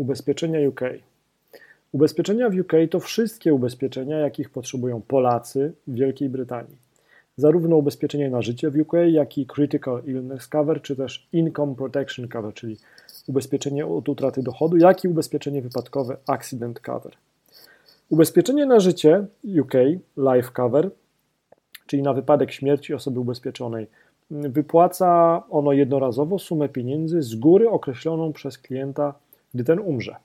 Ubezpieczenia UK. Ubezpieczenia w UK to wszystkie ubezpieczenia, jakich potrzebują Polacy w Wielkiej Brytanii. Zarówno ubezpieczenie na życie w UK, jak i Critical Illness Cover, czy też Income Protection Cover, czyli ubezpieczenie od utraty dochodu, jak i ubezpieczenie wypadkowe Accident Cover. Ubezpieczenie na życie UK, Life Cover, czyli na wypadek śmierci osoby ubezpieczonej, wypłaca ono jednorazowo sumę pieniędzy z góry określoną przez klienta, gdy ten umrze.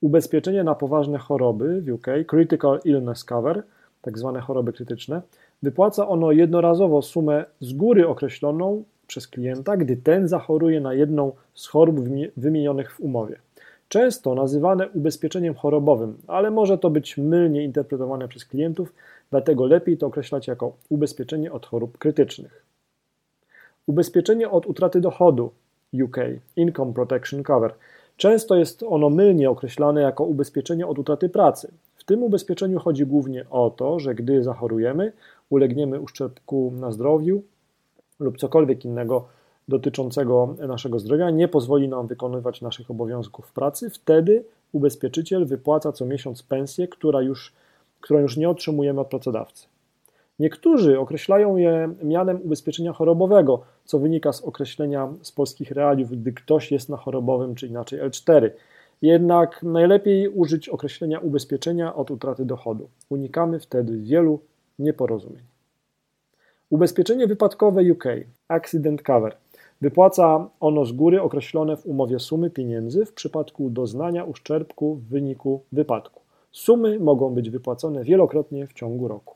Ubezpieczenie na poważne choroby w UK, Critical Illness Cover, tak zwane choroby krytyczne, wypłaca ono jednorazowo sumę z góry określoną przez klienta, gdy ten zachoruje na jedną z chorób wymienionych w umowie. Często nazywane ubezpieczeniem chorobowym, ale może to być mylnie interpretowane przez klientów, dlatego lepiej to określać jako ubezpieczenie od chorób krytycznych. Ubezpieczenie od utraty dochodu UK Income Protection Cover Często jest ono mylnie określane jako ubezpieczenie od utraty pracy. W tym ubezpieczeniu chodzi głównie o to, że gdy zachorujemy, ulegniemy uszczerbku na zdrowiu lub cokolwiek innego dotyczącego naszego zdrowia nie pozwoli nam wykonywać naszych obowiązków pracy, wtedy ubezpieczyciel wypłaca co miesiąc pensję, która już, którą już nie otrzymujemy od pracodawcy. Niektórzy określają je mianem ubezpieczenia chorobowego, co wynika z określenia z polskich realiów, gdy ktoś jest na chorobowym, czy inaczej L4. Jednak najlepiej użyć określenia ubezpieczenia od utraty dochodu. Unikamy wtedy wielu nieporozumień. Ubezpieczenie wypadkowe UK Accident Cover wypłaca ono z góry określone w umowie sumy pieniędzy w przypadku doznania uszczerbku w wyniku wypadku. Sumy mogą być wypłacone wielokrotnie w ciągu roku.